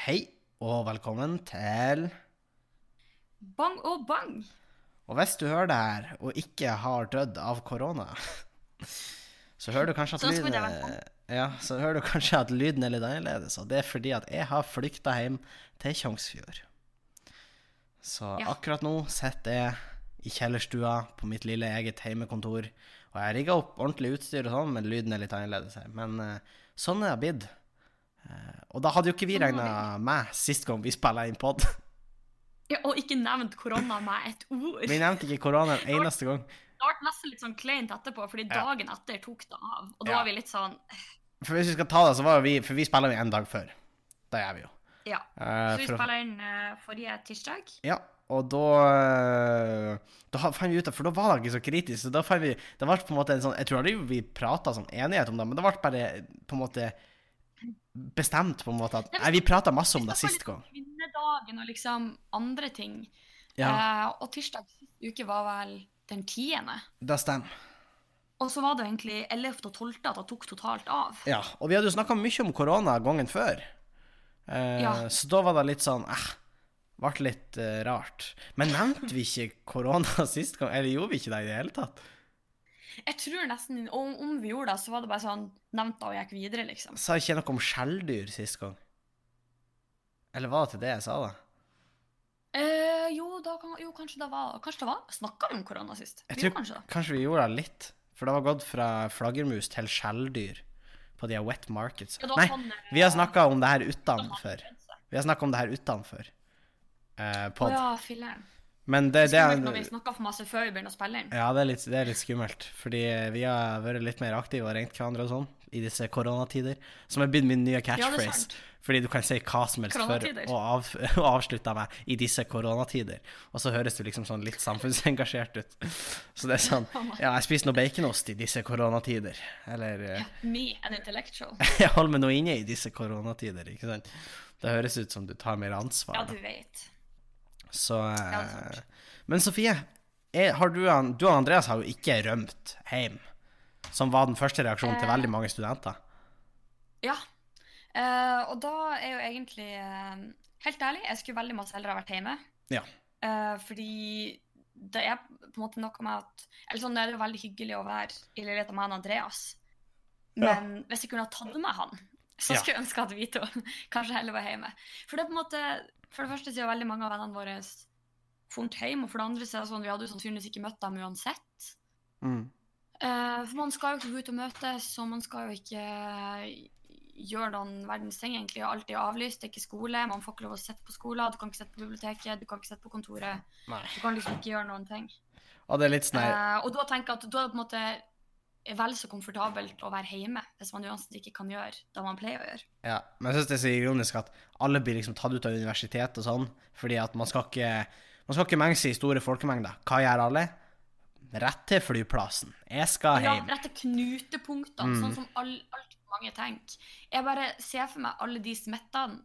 Hei, og velkommen til Bang og bang. Og hvis du hører det her og ikke har dødd av korona, så hører du kanskje at lyden ja, så hører du kanskje at lyden er litt annerledes, og det er fordi at jeg har flykta hjem til Tjongsfjord. Så Ja. akkurat nå sitter jeg i kjellerstua på mitt lille eget heimekontor, og jeg har rigga opp ordentlig utstyr og sånn, men lyden er litt annerledes her. Men eh, sånn er det blitt. Eh, og da hadde jo ikke vi Sånn regna med sist gang vi spilla inn pod. Ja, og ikke nevnt korona med et ord. Vi nevnte ikke korona en eneste gang. Det ble nesten litt sånn kleint etterpå, fordi Ja. dagen etter tok det av. Og da Ja. var vi litt sånn For hvis vi skal ta det, så var vi For vi spiller inn en dag før. Det gjør vi jo. Ja. Eh, Så vi spiller inn eh, forrige tirsdag. Ja, og da eh, Da fant vi ut av For da var det ikke så kritisk. Så da fant vi Det ble på en måte en sånn Jeg tror aldri vi prata sånn enighet om det, men det ble bare på en måte bestemt på en måte at Nei, vi prata masse om det sist gang. Kvinnedagen og liksom andre ting. Ja, Eh, og tirsdag sist uke var vel den tiende. det stemmer. Og så var det egentlig 11. og 12. at det tok totalt av. Ja, og vi hadde jo snakka mye om korona gangen før. Eh, Ja. Så da var det litt sånn eh, Ble litt eh, rart. Men nevnte vi ikke korona sist gang? Eller gjorde vi ikke det i det hele tatt? Jeg tror nesten, om, om vi gjorde det, så var det bare sånn nevnt det og gikk videre, liksom. Sa jeg ikke noe om skjelldyr sist gang? Eller var det til det jeg sa, da? Eh, jo, da kan, jo, kanskje det var Kanskje det var Snakka vi om korona sist? Jeg Vi tror kanskje det. kanskje vi gjorde det litt. For det var gått fra flaggermus til skjelldyr på de wet markets. Ja, Nei, sånn, eh, vi har snakka om det her utenfor. Vi har snakka om det her utenfor eh, pod. ja, filler'n. Men det, det Skummelt når vi snakker for masse før vi begynner å spille inn. Ja, det er, litt, det er litt skummelt. Fordi vi har vært litt mer aktive og ringt hverandre og sånn i disse koronatider. Som er blitt min nye er catchphrase. Ja, Fordi du kan si hva som helst før og, av, og avslutte med 'i disse koronatider'. Og så høres du liksom sånn litt samfunnsengasjert ut. Så det er sånn Ja, jeg spiser noe baconost i disse koronatider. Eller ja, Me, an intellectual. jeg holder meg nå inne i disse koronatider, ikke sant. Det høres ut som du tar mer ansvar. Ja, du vet. Så Ja, det eh. Men Sofie, er, har du, du og Andreas har jo ikke rømt hjem, som var den første reaksjonen til Eh. veldig mange studenter. Ja. Eh, og da er jo egentlig eh, Helt ærlig, jeg skulle veldig masse heller ha vært hjemme. Ja. Eh, fordi det er på en måte noe med at Eller sånn, det er jo veldig hyggelig å være i leiligheten med han Andreas. Ja. Men hvis jeg kunne ha tatt med han, så Ja. skulle jeg ønske at vi to kanskje heller var hjemme. For det er på en måte For det første så er veldig mange av vennene våre funnet hjem, og for det andre så er det sånn vi hadde jo sannsynligvis ikke møtt dem uansett. Mm. Uh, for man skal jo ikke gå ut og møtes, og man skal jo ikke gjøre noen verdens ting. egentlig, Alt er avlyst, det er ikke skole, man får ikke lov å sitte på skolen, du kan ikke sitte på biblioteket, du kan ikke sitte på kontoret. Nei. Du kan liksom ikke gjøre noen ting. Og det er litt snei. Eh, og da tenker jeg at da er det på en måte vel så komfortabelt å være hjemme, hvis man uansett ikke kan gjøre det man pleier å gjøre. Ja, men jeg syns det er så ironisk at alle blir liksom tatt ut av universitet og sånn, fordi at man skal ikke Man skal ikke menge seg i store folkemengder. Hva gjør alle? Rett til flyplassen. Jeg skal Ja, rett til knutepunktene, Mm. sånn som all- altfor mange tenker. Jeg bare ser for meg alle de smittene,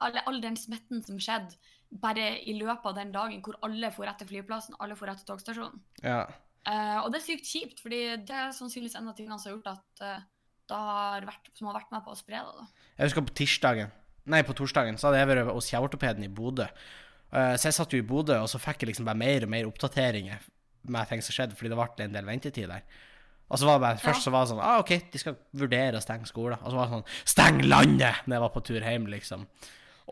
alle, all den smitten som skjedde bare i løpet av den dagen hvor alle for rett til flyplassen, alle for rett til togstasjonen. Ja. Eh, og det er sykt kjipt, fordi det er sannsynligvis en av tingene som har gjort at uh, det har vært, som har vært med på å spre det. da. Jeg husker på tirsdagen Nei, på torsdagen så hadde jeg vært hos kjeveortopeden i Bodø. Uh, så jeg satt jo i Bodø, og så fikk jeg liksom bare mer og mer oppdateringer med ting som skjedde, fordi det ble en del ventetid der. Og så var det bare, Først så var det sånn ah, OK, de skal vurdere å stenge skolen. Og så var det sånn Steng landet! Når jeg var på tur hjem, liksom.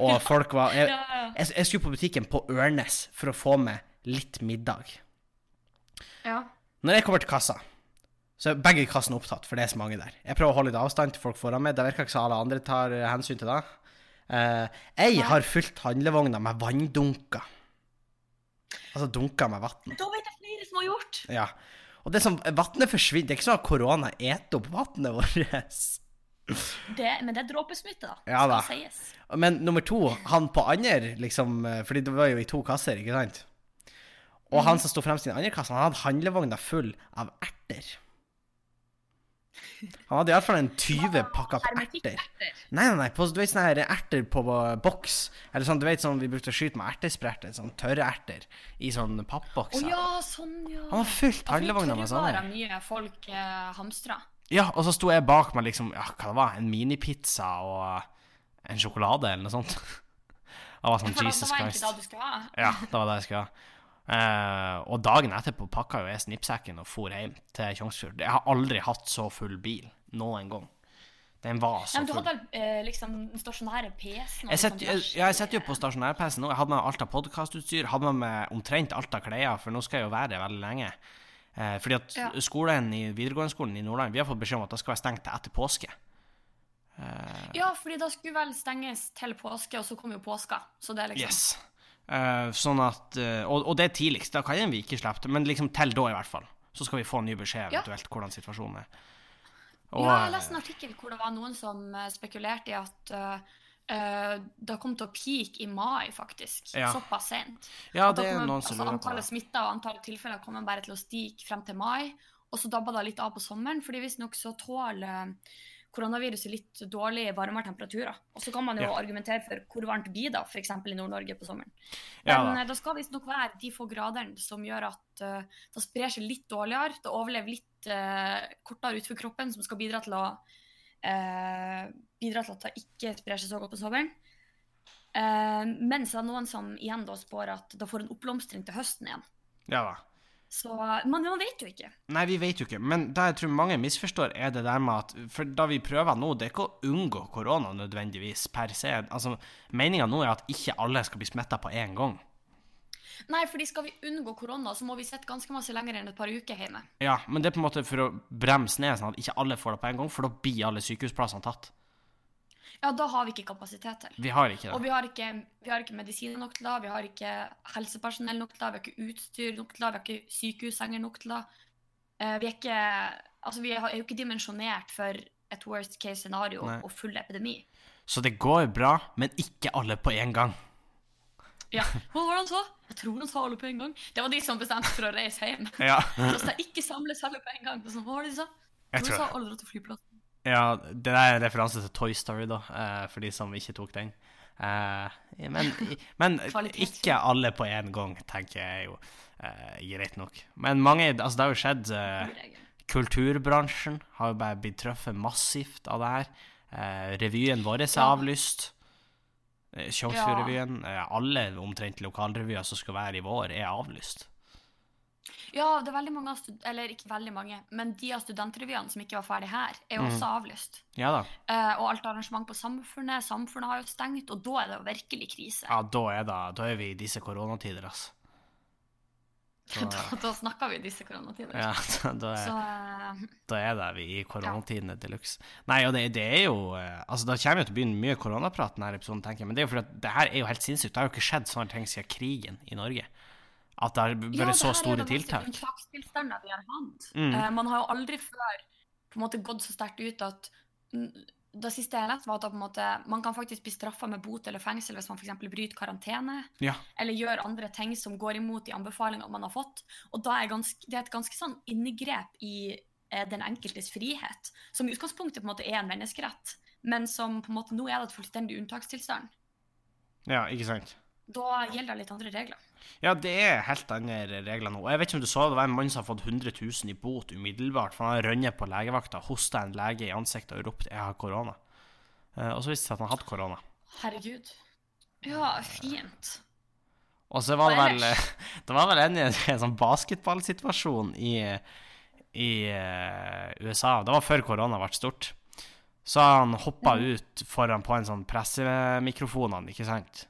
Og folk var jeg, Ja, ja. jeg, jeg skulle på butikken på Ørnes for å få med litt middag. Ja. Når jeg kommer til kassa, så er begge kassene opptatt, for det er så mange der. Jeg prøver å holde litt avstand til folk foran meg. Det virker ikke som alle andre tar eh, hensyn til det. Eh, jeg Nei. har fylt handlevogna med vanndunker. Altså dunker med vann. Da vet jeg flere som har gjort! Ja. Og det som Vannet forsvinner. Det er ikke sånn at korona eter opp vannet vårt. Det, men det er dråpesmitte, da. Ja da. Skal sies. Men nummer to, han på andre, liksom eh, Fordi det var jo i to kasser, ikke sant? Og han som sto fremst i den andre kassen, han hadde handlevogna full av erter. Han hadde iallfall en 20 pakka på erter. Nei, nei, nei, på, du vet sånne her erter på boks. Eller sånn, du vet sånn vi brukte å skyte med ertespretter. Sånn tørre erter i sånn pappbokser. pappbokser. ja, sånn, ja. Han var fullt handlevogna med sånne. tørrvarer mye folk eh. Ja, og så sto jeg bak med liksom, ja, hva det var, en minipizza og en sjokolade eller noe sånt. Det var sånn Jesus da, det var egentlig det du skulle ha. Ja, det var det jeg skulle ha. Eh, og dagen etterpå pakka jo jeg snippsekken og for hjem til Tjongsfjord. Jeg har aldri hatt så full bil noen gang. Den var Ja, men du hadde vel uh, liksom den stasjonære PC-en? Jeg sitter, liksom, jeg sitter jo på stasjonær-PC nå. Jeg hadde med alt av podkastutstyr. Hadde med meg omtrent alt av klær, for nå skal jeg jo være det veldig lenge. Uh, fordi at Ja. skolen i videregående skolen i Nordland Vi har fått beskjed om at det skal være stengt til etter påske. Ja, fordi da skulle vel stenges til påske, og så kom jo påska. Så det er liksom Yes. Eh, sånn at uh, og, og det er tidligst. Da kan vi ikke slippe det, men liksom til da, i hvert fall. Så skal vi få en ny beskjed Ja. eventuelt hvordan situasjonen er. Og, Ja, jeg eh, leste en artikkel hvor det var noen som spekulerte i at uh, eh, det kom til å peake i mai, faktisk. Ja. Såpass sent. ja, det er noen som altså, lurer på Antallet smitta og antallet tilfeller kommer bare til å stige frem til mai. Og så dabba det litt av på sommeren, fordi visstnok så tåler koronaviruset litt dårlig varmere temperaturer. Og så kan man jo Ja. argumentere for hvor varmt blir det f.eks. i Nord-Norge på sommeren. Ja, Men da. eh, det skal visstnok være de få gradene som gjør at uh, det sprer seg litt dårligere. Det overlever litt uh, kortere utenfor kroppen, som skal bidra til å uh, bidra til at det ikke sprer seg så godt på sommeren. Uh, mens det er noen som igjen da spår at det får en oppblomstring til høsten igjen. Ja da. Så man, man vet jo ikke. Nei, vi vet jo ikke. Men det jeg tror mange misforstår, er det der med at For da vi prøver nå, det er ikke å unngå korona nødvendigvis per se. Altså, Meninga nå er at ikke alle skal bli smitta på én gang. Nei, fordi skal vi unngå korona, så må vi sitte ganske masse lenger enn et par uker hjemme. Ja, men det er på en måte for å bremse ned, sånn at ikke alle får det på en gang, for da blir alle sykehusplassene tatt. Ja, da har vi ikke kapasitet til. Vi har ikke Og det. vi har ikke, vi har ikke medisiner nok til det, vi har ikke helsepersonell nok til det, vi har ikke utstyr nok til det, vi har ikke sykehussenger nok til det. Eh, vi er ikke Altså, vi er jo ikke dimensjonert for et worst case scenario Nei. og full epidemi. Så det går bra, men ikke alle på en gang. Ja. Hva var det han sa? Jeg tror han sa alle på en gang. Det var de som bestemte for å reise hjem. Ja, Så skal ikke samles alle på en gang. Så, hva var det de sa? jeg De tror sa alle dra til flyplassen. Ja, det er en referanse til Toy Story, da, eh, for de som ikke tok den. Eh, men, men ikke alle på én gang, tenker jeg jo eh, greit nok. Men mange Altså, det har jo skjedd Kulturbransjen har jo bare blitt truffet massivt av det her. Revyen vår er avlyst. Eh, alle omtrent lokalrevyer som skal være i vår, er avlyst. Ja, det er veldig mange Eller ikke veldig mange, men de av studentrevyene som ikke var ferdig her, er jo Mm. også avlyst. Ja da. Eh, og alt arrangement på Samfunnet. Samfunnet har jo stengt, og da er det jo virkelig krise. Ja, da er, det, da er vi i disse koronatider, altså. Så, da, da snakker vi disse koronatider. ja, da er, Så eh, Da er det vi i koronatidene de luxe. Nei, og det, det er jo eh, Altså, det kommer jo til å begynne mye koronaprat denne episoden, tenker jeg, men det er jo fordi at det her er jo helt sinnssykt. Det har jo ikke skjedd sånne ting siden krigen i Norge. At det har ja, vært så er store jo det meste tiltak. vi har hatt. Mm. Uh, man har jo aldri før på en måte gått så sterkt ut at Det siste jeg leste, var at på en måte, man kan faktisk bli straffa med bot eller fengsel hvis man f.eks. bryter karantene. Ja. eller gjør andre ting som går imot de anbefalingene man har fått. Og da er ganske, det er et ganske sånn inngrep i eh, den enkeltes frihet, som i utgangspunktet på en måte er en menneskerett, men som på en måte nå er det et fullstendig unntakstilstand. ja, ikke sant? Da gjelder det litt andre regler. Ja, det er helt andre regler nå. Og jeg vet ikke om du så det, var en mann som har fått 100 000 i bot umiddelbart, for han har rønnet på legevakta, hosta en lege i ansiktet og ropt 'jeg har korona'. Eh, og så viste det seg at han hadde korona. Herregud. Ja, fint. Og så var det vel? Det var vel en, en sånn basketballsituasjon i, i eh, USA. Det var før korona ble stort. Så han hoppa ut foran på en sånn pressemikrofon, han, ikke sant?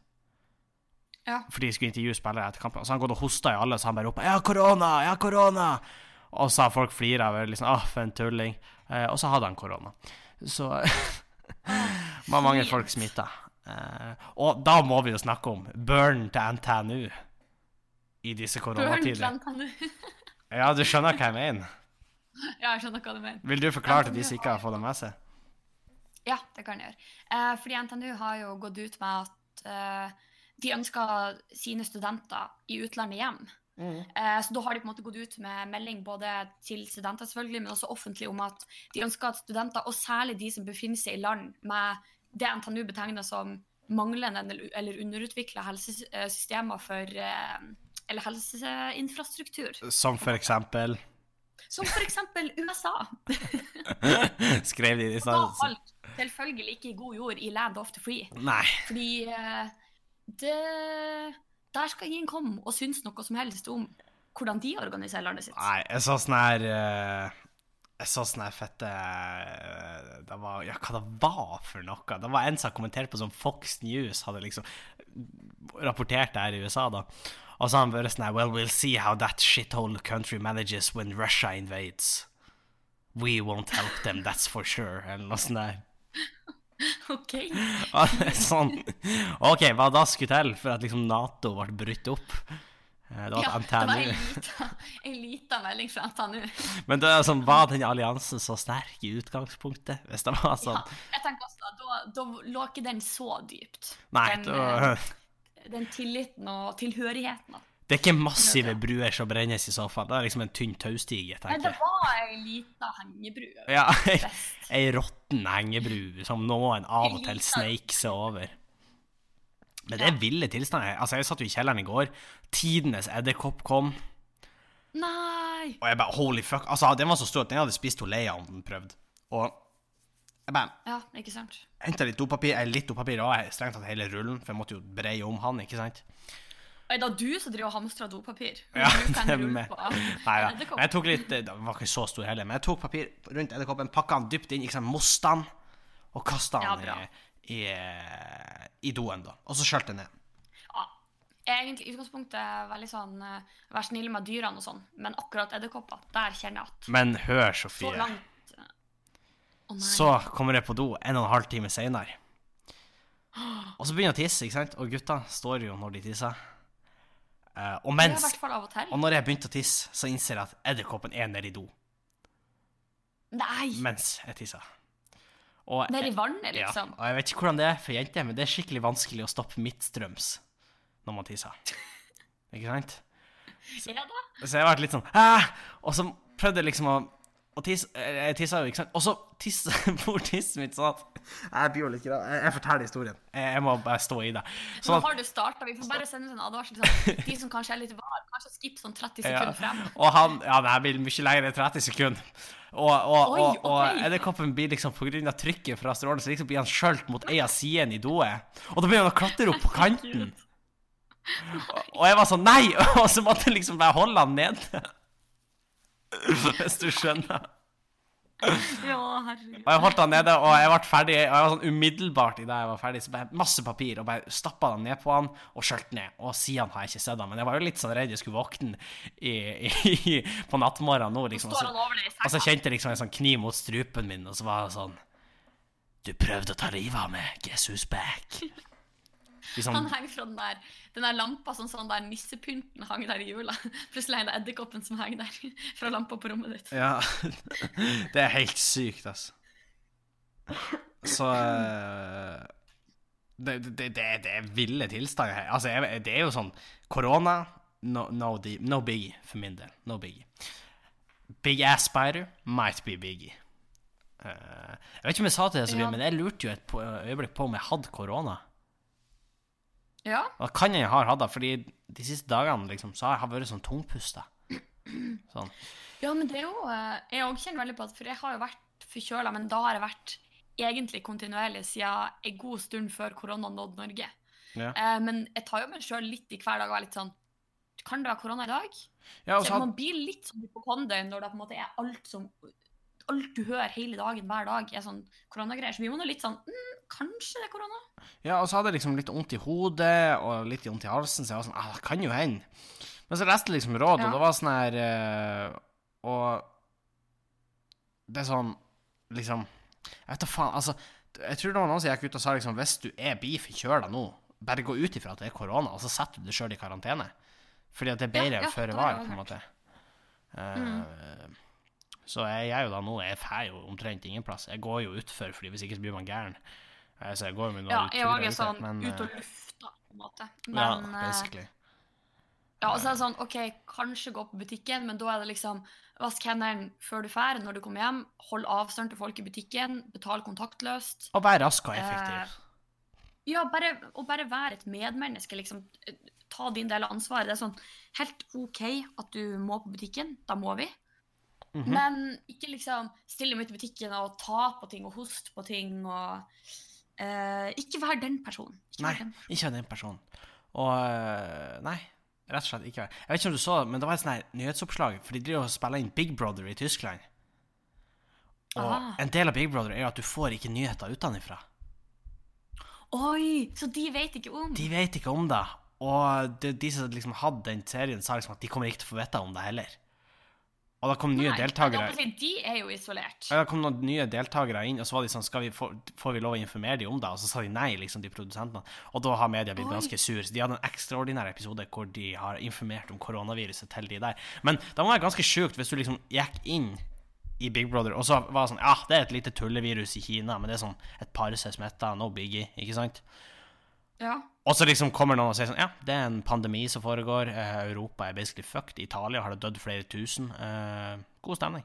Ja. Fordi de skulle intervjue spillere etter kampen. Så han gått og hosta i alle, så han bare ropa 'Jeg har korona! Jeg har korona!' Og så har folk flira over liksom 'Å, for en tulling'. Eh, og så hadde han korona. Så var mange folk smitta. Eh, og da må vi jo snakke om burn til NTNU i disse koronatider. Burn kan NTNU? Ja, du skjønner hva jeg mener. Ja, jeg skjønner hva du mener. Vil du forklare til de som ikke har fått det med seg? Ja, det kan jeg gjøre. Eh, fordi NTNU har jo gått ut med at eh, de ønsker sine studenter i utlandet hjem. Eh, så da har de på en måte gått ut med melding både til studenter selvfølgelig, men også offentlig om at de ønsker at studenter, og særlig de som befinner seg i land med det NTNU betegner som manglende eller- eller underutvikla helsesystemer for eh, Eller helseinfrastruktur. Som for eksempel Som for eksempel USA. Skrev de i Da stedet? falt selvfølgelig ikke i god jord i Land of the Free. Nei. Fordi eh, det Der skal ingen komme og synes noe som helst om hvordan de organiserer landet sitt. Nei, jeg sa sånn her eh, Jeg så sånn her fette eh, Det var Ja, hva det var for noe? Det var en som kommenterte på sånn Fox News hadde liksom rapportert det her i USA, da. Og så har han vært sånn her Well, we'll see how that shithole country manages when Russia invades. We won't help them, that's for sure. Eller noe sånt der. OK. Sånn OK, hva da skulle til for at liksom Nato ble brutt opp? Eh, Det var Ja, det var en liten, en melding fra NTNU. Men det sånn, var den alliansen så sterk i utgangspunktet? Hvis det var sånn Ja, jeg tenker også, da, da lå ikke den så dypt. Nei, den, da, eh, den tilliten og tilhørigheten. da. Det er ikke massive bruer som brennes i sofaen. Det er liksom en tynn taustige, Nei, det var ei lita hengebru. Ja, ei, ei råtten hengebru som noen av og til sneik seg over. Men det er ville tilstander. Altså, jeg satt jo i kjelleren i går. Tidenes edderkopp kom. Nei! Og jeg bare holy fuck. Altså, den var så stor at den hadde spist Leia om den prøvde. Og jeg bare Ja, ikke sant? henta litt dopapir, eller litt dopapir og strengt tatt hele rullen, for jeg måtte jo breie om han, ikke sant? Er det du som driver og hamstrer dopapir? Ja, det med. Nei da. Ja. Jeg tok litt Det var ikke så stor heller, men jeg tok papir rundt edderkoppen, pakka den dypt inn, ikke sant, moste den, og kasta den ja, i, i, i doen, da. Og så skjølte jeg ned. Ja. Jeg er egentlig i utgangspunktet veldig sånn uh, Vær snill med dyrene og sånn, men akkurat edderkopper, der kjenner jeg at Men hør, så Sofie. langt eh, Å nei. Så kommer jeg på do en og en halv time seinere. Og så begynner jeg å tisse, ikke sant? Og gutta står jo når de tisser. Eh, og mens og. Og når jeg begynte å tisse, så innser jeg at edderkoppen er nede i do Nei! mens jeg tisser. Nede i vannet, Ja, liksom. og jeg vet ikke hvordan det er for jenter, men det er skikkelig vanskelig å stoppe midtstrøms når man tisser. Ikke sant? Ja da. Så jeg ble litt sånn Hæ? Og så prøvde jeg liksom å og tisse, jeg tissa jo, ikke sant? Og så tisse, hvor tissen mitt sånn at Jeg blir jo litt glad. Jeg, jeg forteller historien. Jeg, jeg må bare stå i det. Nå Sånn har du starta. Vi får bare sende ut en advarsel. Sånn. De som kanskje er litt var, kanskje skipp sånn 30 ja, sekunder frem. og han Ja, det her blir mye lenger enn 30 sekunder. Og, og, Oi, og, og edderkoppen blir liksom av trykket fra strålen, så liksom blir han skjølt mot ei av sidene i doet. Og da begynner han å klatre opp på kanten. Og, og jeg var sånn Nei! Og så måtte jeg liksom bare holde han nede. Hvis du skjønner. Ja, herregud. Og jeg holdt han nede, og jeg ble ferdig. Og jeg var sånn umiddelbart idet jeg var ferdig, så bare masse papir, og bare stappa den ned på han og skjølte ned. Og siden har jeg ikke sett han, men jeg var jo litt sånn redd jeg skulle våkne i, i, på nattmorgenen nå, liksom. Og så, i og så kjente jeg liksom en sånn kniv mot strupen min, og så var det sånn Du prøvde å ta livet av meg. Who's back? Liksom, Han henger fra den der, den der lampa, sånn sånn der nissepynten hang der i jula. Plutselig er det edderkoppen som henger der fra lampa på rommet ditt. Ja. Det er helt sykt, altså. Så eh, det, det, det, det er ville tilstander her. Altså, det er jo sånn Korona, no, no, no biggie for min del. No biggie. Big ass spider might be biggie. Eh, jeg vet ikke om jeg sa til deg, Ja. men jeg lurte jo et øyeblikk på om jeg hadde korona. Ja, Og det kan jeg ha hatt det, fordi de siste dagene liksom, så har jeg vært sånn tungpusta. Sånn. ja men det er jo eh, Jeg òg kjenner veldig på at For jeg har jo vært forkjøla, men da har jeg vært egentlig kontinuerlig siden en god stund før korona nådde Norge. Ja. Eh, men jeg tar jo meg sjøl litt i hver dag og er litt sånn Kan det være korona i dag? Ja, så Så man blir litt sånn hypokonder når det på en måte er alt som Alt du hører hele dagen, hver dag, er sånn koronagreier. Så blir man jo litt sånn mm, Kanskje det er korona? ja, og så hadde jeg liksom litt vondt i hodet og litt vondt i halsen, så jeg var sånn ah, Det kan jo hende. Men så leste jeg liksom råd, Ja. og det var sånn her eh, Og det er sånn Liksom Jeg vet da faen, altså Jeg tror det var noen som gikk ut og sa liksom Hvis du er blir forkjøla nå, bare gå ut ifra at det er korona, og så setter du deg sjøl i karantene. Fordi at det er bedre Ja, ja, føre var, på en måte. Eh, Så jeg gjør jo da nå Jeg får jo omtrent ingen plass. Jeg går jo utfor, fordi hvis ikke så blir man gæren. Eh, Så jeg går jo med noen Ja, jeg òg er ute, sånn men, ut og eh, lufta, på en måte. Men ja, basically. ja, og så er det sånn OK, kanskje gå på butikken, men da er det liksom Vask hendene før du drar, når du kommer hjem. Hold avstand til folk i butikken. Betal kontaktløst. Og være rask og effektiv. Ja, bare, og bare være et medmenneske, liksom. Ta din del av ansvaret. Det er sånn helt OK at du må på butikken. Da må vi. Mhm. Men ikke liksom stille midt i butikken og ta på ting og hoste på ting og uh, ikke vær den personen. Ikke Nei, vær den personen. ikke den personen. Og øh, Nei, rett og slett ikke. Jeg vet ikke om du så det, men det var et sånt nyhetsoppslag, for de driver og spiller inn Big Brother i Tyskland. Og Aha. en del av Big Brother er jo at du får ikke nyheter utenfra. Oi, så de vet ikke om. De vet ikke om det. Og de, de som liksom hadde den serien, sa liksom at de kommer ikke til å få vite om det heller. Og da kom nye Nei, deltakere si, De er jo isolert. Ja, da kom noen nye deltakere inn, og så var de sånn skal vi få, Får vi lov å informere dem om det? Og så sa de nei, liksom, de produsentene. Og da har media blitt Oi. ganske sur. Så de hadde en ekstraordinær episode hvor de har informert om koronaviruset til de der. Men det må være ganske sjukt hvis du liksom gikk inn i Big Brother, og så var det sånn Ja, det er et lite tullevirus i Kina, men det er sånn et par som er smitta, no biggie, ikke sant? Ja. Og så liksom kommer noen og sier sånn Ja, det er en pandemi som foregår. Eh, Europa er basically fucked. Italia har det dødd flere tusen. Eh, god stemning.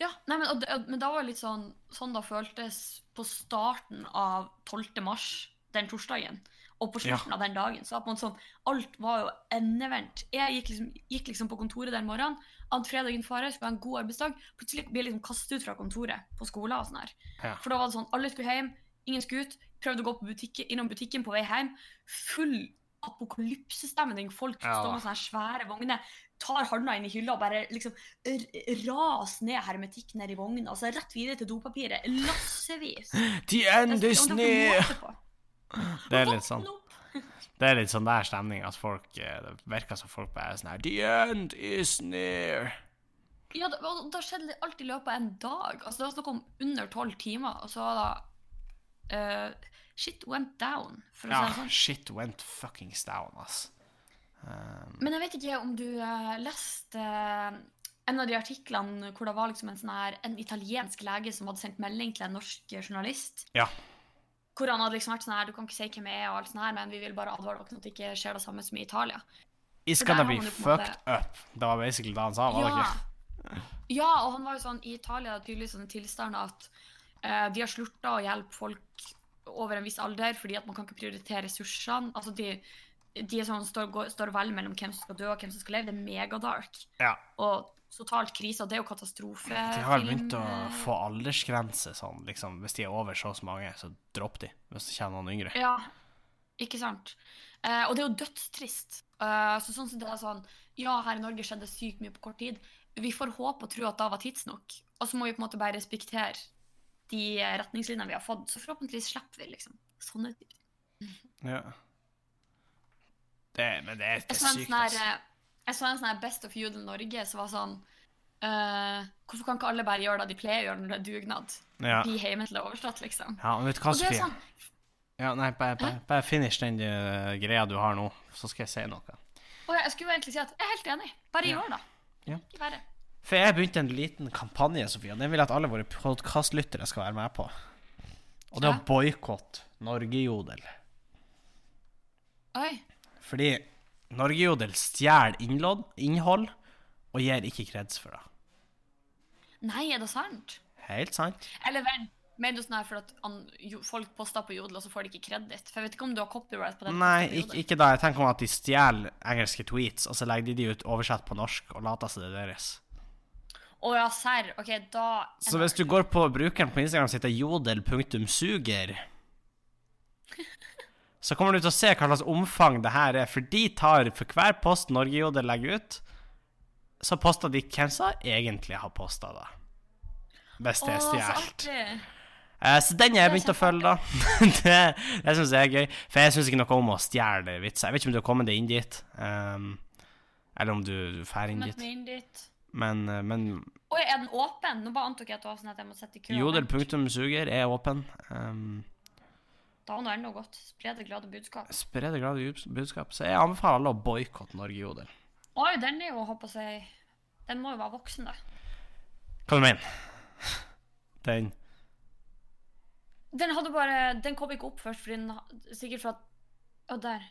ja nei, men, og, men da var det litt sånn Sånn da føltes på starten av 12. mars, den torsdagen, og på slutten av den dagen. Så var på en sånn Alt var jo endevendt. Jeg gikk liksom, gikk liksom på kontoret den morgenen. Ant fredagen fare, skulle ha en god arbeidsdag. Plutselig ble jeg liksom kastet ut fra kontoret på skolen og sånn her. Ja. For da var det sånn, alle skulle hjem, ingen skulle ut. Prøvde å gå på butikken, innom butikken på vei hjem. Full apokalypsestemning. Folk Ja. står med sånne svære vogner, tar handa inn i hylla og bare liksom ras ned hermetikk ned i vogna. Altså rett videre til dopapiret. Lassevis. The end is near! Det er litt sånn Det er litt sånn der stemning at folk eh, Det virker som folk bare er sånn her The end is near. Ja, det, og da skjedde alt i løpet av en dag. Altså, det var snakk om under tolv timer, og så var det eh, Shit went down, for å Ja, si det sånn. shit went fuckings down, ass. Um, Men jeg vet ikke om du uh, leste uh, en av de artiklene hvor det var liksom en, sånn her, en italiensk lege som hadde sendt melding til en norsk journalist. ja. Hvor han hadde liksom vært sånn her, du kan ikke si hvem jeg er, og alt sånt her, men vi vil bare advare dere at det ikke skjer det samme som i Italia. It's gonna be fucked måte- up. Det var basically det han sa, var det Ja. ikke? ja, og han var jo sånn, i Italia er det tydeligvis sånn tilstand at de har slutta å hjelpe folk over en viss alder, fordi at man kan ikke prioritere ressursene. Altså, de, de er sånn, står, går, står vel mellom hvem som skal dø og hvem som skal leve. Det er megadark. Ja. Og totalt krise, og det er jo katastrofe. De har begynt å få aldersgrense sånn, liksom. Hvis de er over så og så mange, så dropp de. Hvis det kommer noen yngre. Ja, ikke sant. Eh, og det er jo dødstrist. Eh, så sånn som det er sånn Ja, her i Norge skjedde sykt mye på kort tid. Vi får håpe og tro at da var tidsnok. Og så må vi på en måte bare respektere de retningslinjene vi har fått. Så forhåpentligvis slipper vi, liksom. Sånne typer ting. Ja. Det, men det er, det er sykt, eh, jeg så en sånn her Best of Judel Norge som var sånn Uh, Hvorfor kan ikke alle bare gjøre det de pleier å gjøre når det er dugnad? Ja. Bli hjemme til det er overstått, liksom. ja, men vet du hva, Sofie? sånn Ja, nei, bare, bare, bare finish den uh, greia du har nå, så skal jeg si noe. Og jeg skulle egentlig si at jeg er helt enig. Bare Ja. gjør det. Ja. Ikke verre. For jeg begynte en liten kampanje, Sofie, og den vil jeg at alle våre podkastlyttere skal være med på. Og det er å boikotte Norgejodel. Oi. Fordi Norgejodel stjeler innhold og gir ikke kreds for det. Nei, er det sant? Helt sant. Eller vent, mener du sånn her for at an, jo, folk poster på Jodel, og så får de ikke kreditt? For jeg vet ikke om du har copyright på det. Nei, ikke, ikke da. Jeg tenker om at de stjeler engelske tweets, og så legger de de ut oversett på norsk og later som det er deres. Å ja, serr. OK, da Så hvis du går på brukeren på Instagram og heter jodel.suger, så kommer du til å se hva slags omfang det her er, for de tar for hver post Norgejodel legger ut, så poster de hvem som egentlig har posta det. Hvis det er stjålet. Eh, så den har jeg Det er begynt å følge, da. det det syns jeg er gøy. For jeg syns ikke noe om å stjele vitser. Jeg vet ikke om du har kommet deg inn dit, Um, eller om du, drar inn dit. Men, eh, men Oi, er den åpen? Nå bare antok jeg at det var sånn at jeg må sette i kø. jodel.suger er åpen. Um, Da er det enda godt. Spre det glade budskap. Spre det glade budskap. Så jeg anbefaler alle å boikotte Norgejodel. Oi, den er jo, håper jeg Den må jo være voksen, da. Hva du mener Den Den hadde bare Den kom ikke opp først, fordi den Sikkert for at Å, der.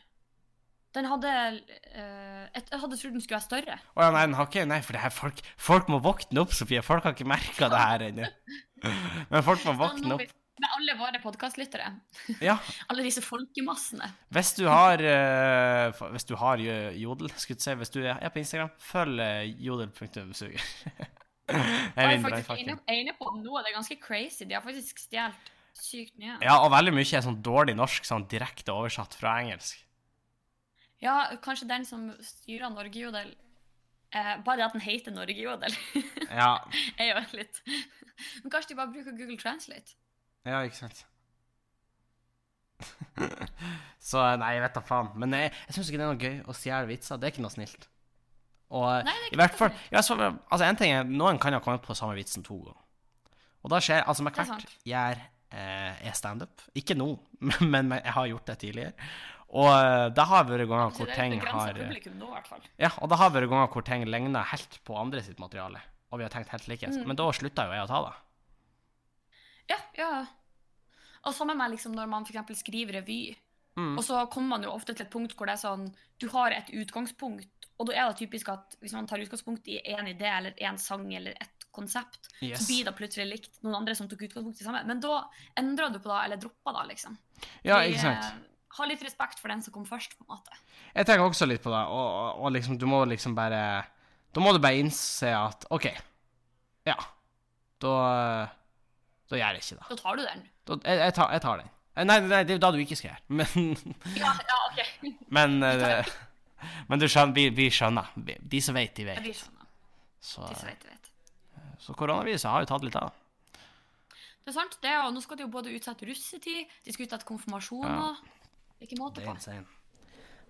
Den hadde eh, et, Jeg hadde trodd den skulle være større. Å ja, nei, den har ikke Nei, for det her folk Folk må våkne opp, Sofie. Folk har ikke merka det her ennå. Men folk må våkne opp. Med alle våre podkastlyttere. Ja. Alle disse folkemassene. Hvis du har eh, Hvis du har jodel, skulle jeg si, hvis du er på Instagram, følg uh, jodel.suger. Jeg Jeg er faktisk inne, inne på nå, det er ganske crazy. De har faktisk stjålet sykt mye. Ja, og veldig mye er sånn dårlig norsk, sånn direkte oversatt fra engelsk. Ja, kanskje den som styrer Norgejodel eh, Bare det at den heter Norgejodel, Ja, er jo litt Men kanskje de bare bruker Google Translate? ja ikke sant. Så nei, jeg vet da faen. Men jeg, jeg syns ikke det er noe gøy å stjele vitser. Det er ikke noe snilt. Og Nei, er ikke i hvert fall ja, så, Altså, en ting er Noen kan ha kommet på samme vitsen to ganger. Og da skjer Altså, er jeg er, eh, er standup Ikke nå, men, men jeg har gjort det tidligere. Og eh, det har vært ganger hvor ting har publikum nå. Ja, og det har vært ganger hvor ting ligner helt på andre sitt materiale. Og vi har tenkt helt likens. Mm. Men da slutta jo jeg å ta det. Ja, ja. Og sammen med liksom når man eksempel skriver revy, Mm. og så kommer man jo ofte til et punkt hvor det er sånn Du har et utgangspunkt, og da er det typisk at hvis man tar utgangspunkt i én idé eller én sang eller et konsept, Yes. så blir det plutselig likt noen andre som tok utgangspunkt i samme. Men da endrer du på det, eller dropper det, liksom. Ja, ikke sant. Eh, har litt respekt for den som kom først, på en måte. Jeg tenker også litt på det, og, og, liksom, du må liksom bare Da må du bare innse at OK, ja, da Da gjør jeg ikke det. Da tar du den. Da, jeg, jeg, tar, jeg tar den. Eh, Nei, nei, det er jo da du ikke skal gjøre men, Ja, ja, OK. men, eh, men du skjønner, vi, vi skjønner. Vi- De som vet, de vet. Ja, vi. Så, De som vet, de vet. så koronaviruset har jo tatt litt av. Det er sant, det, og nå skal de jo både utsette russetid, de skal utsette konfirmasjoner. Er ikke måte Det på. insane.